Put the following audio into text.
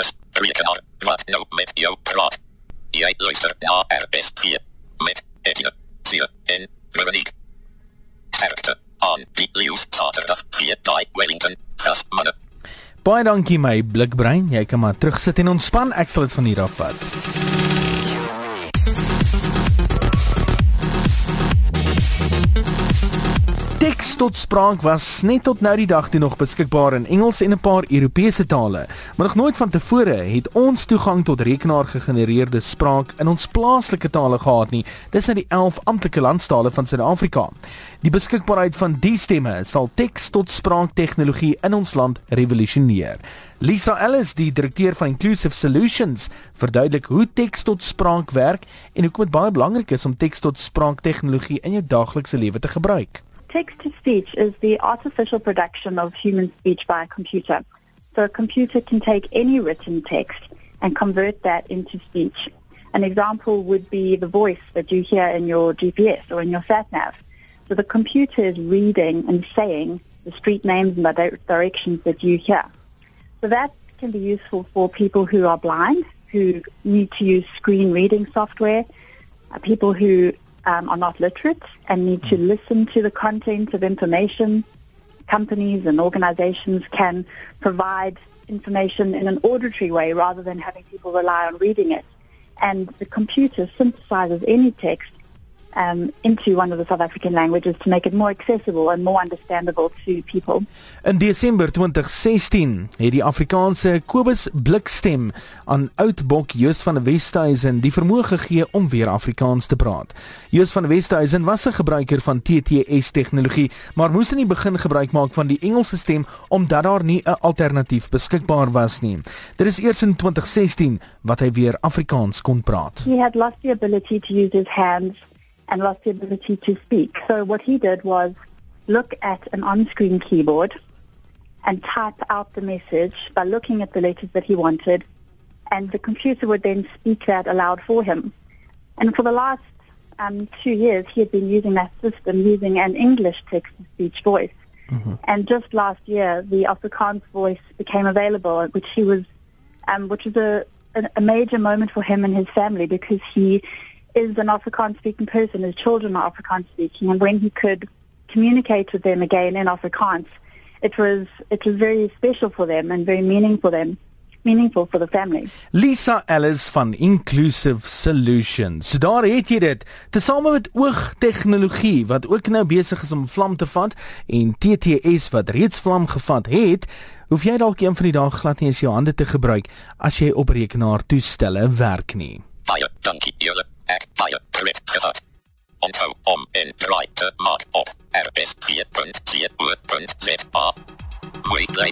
is rekenaar. Wat nou met jou praat? Jy luister na RS4 met Etienne, Sia en Veronique. Sterkte aan die Leeuws Saterdag 4 daai Wellington gasmanne. Baie dankie my blikbrein. Jy kan maar terugsit en ontspan. Ek sal dit van hier af vat. Tot spraak was net tot nou die dag toe nog beskikbaar in Engels en 'n paar Europese tale, maar nog nooit van tevore het ons toegang tot rekenaar-gegenereerde spraak in ons plaaslike tale gehad nie. Dis nou die 11 amptelike landstale van Suid-Afrika. Die beskikbaarheid van die stemme sal teks tot spraak tegnologie in ons land revolusioneer. Lisa Ellis, die direkteur van Inclusive Solutions, verduidelik hoe teks tot spraak werk en hoekom dit baie belangrik is om teks tot spraak tegnologie in jou daaglikse lewe te gebruik. Text to speech is the artificial production of human speech by a computer. So a computer can take any written text and convert that into speech. An example would be the voice that you hear in your GPS or in your sat nav. So the computer is reading and saying the street names and the directions that you hear. So that can be useful for people who are blind, who need to use screen reading software, uh, people who um, are not literate and need to listen to the content of information. Companies and organizations can provide information in an auditory way rather than having people rely on reading it. And the computer synthesizes any text um, into one of the South African languages to make it more accessible and more understandable to people. In Desember 2016 het die Afrikaanse Kobus Blikstem aan Oudbok Joost van der Westhuizen die vermoë gegee om weer Afrikaans te praat. Joost van der Westhuizen was 'n gebruiker van TTS tegnologie, maar moes in die begin gebruik maak van die Engelse stem omdat daar nie 'n alternatief beskikbaar was nie. Dit is eers in 2016 wat hy weer Afrikaans kon praat. He had lost the ability to use his hands and lost the ability to speak. So what he did was look at an on-screen keyboard and type out the message by looking at the letters that he wanted, and the computer would then speak that aloud for him. And for the last um, two years, he had been using that system using an English text-to-speech voice. Mm-hmm. And just last year, the Afrikaans voice became available, which he was, um, which was a, a major moment for him and his family because he is an Afrikaans speaking person, his children are Afrikaans speaking, and when he could communicate with them again in Afrikaans, it was it was very special for them and very meaningful for them. meaningful for the family. Lisa Ellis van Inclusive Solutions. So daar het jy dit. Tesame met oogtegnologie wat ook nou besig is om vlam te vat en TTS wat reeds vlam gevat het, hoef jy dalk een van die dae glad nie eens jou hande te gebruik as jy op rekenaar toestelle werk nie. Baie dankie julle ek baie pret gehad. Onthou om in te maak op rs4.co.za. Mooi bly.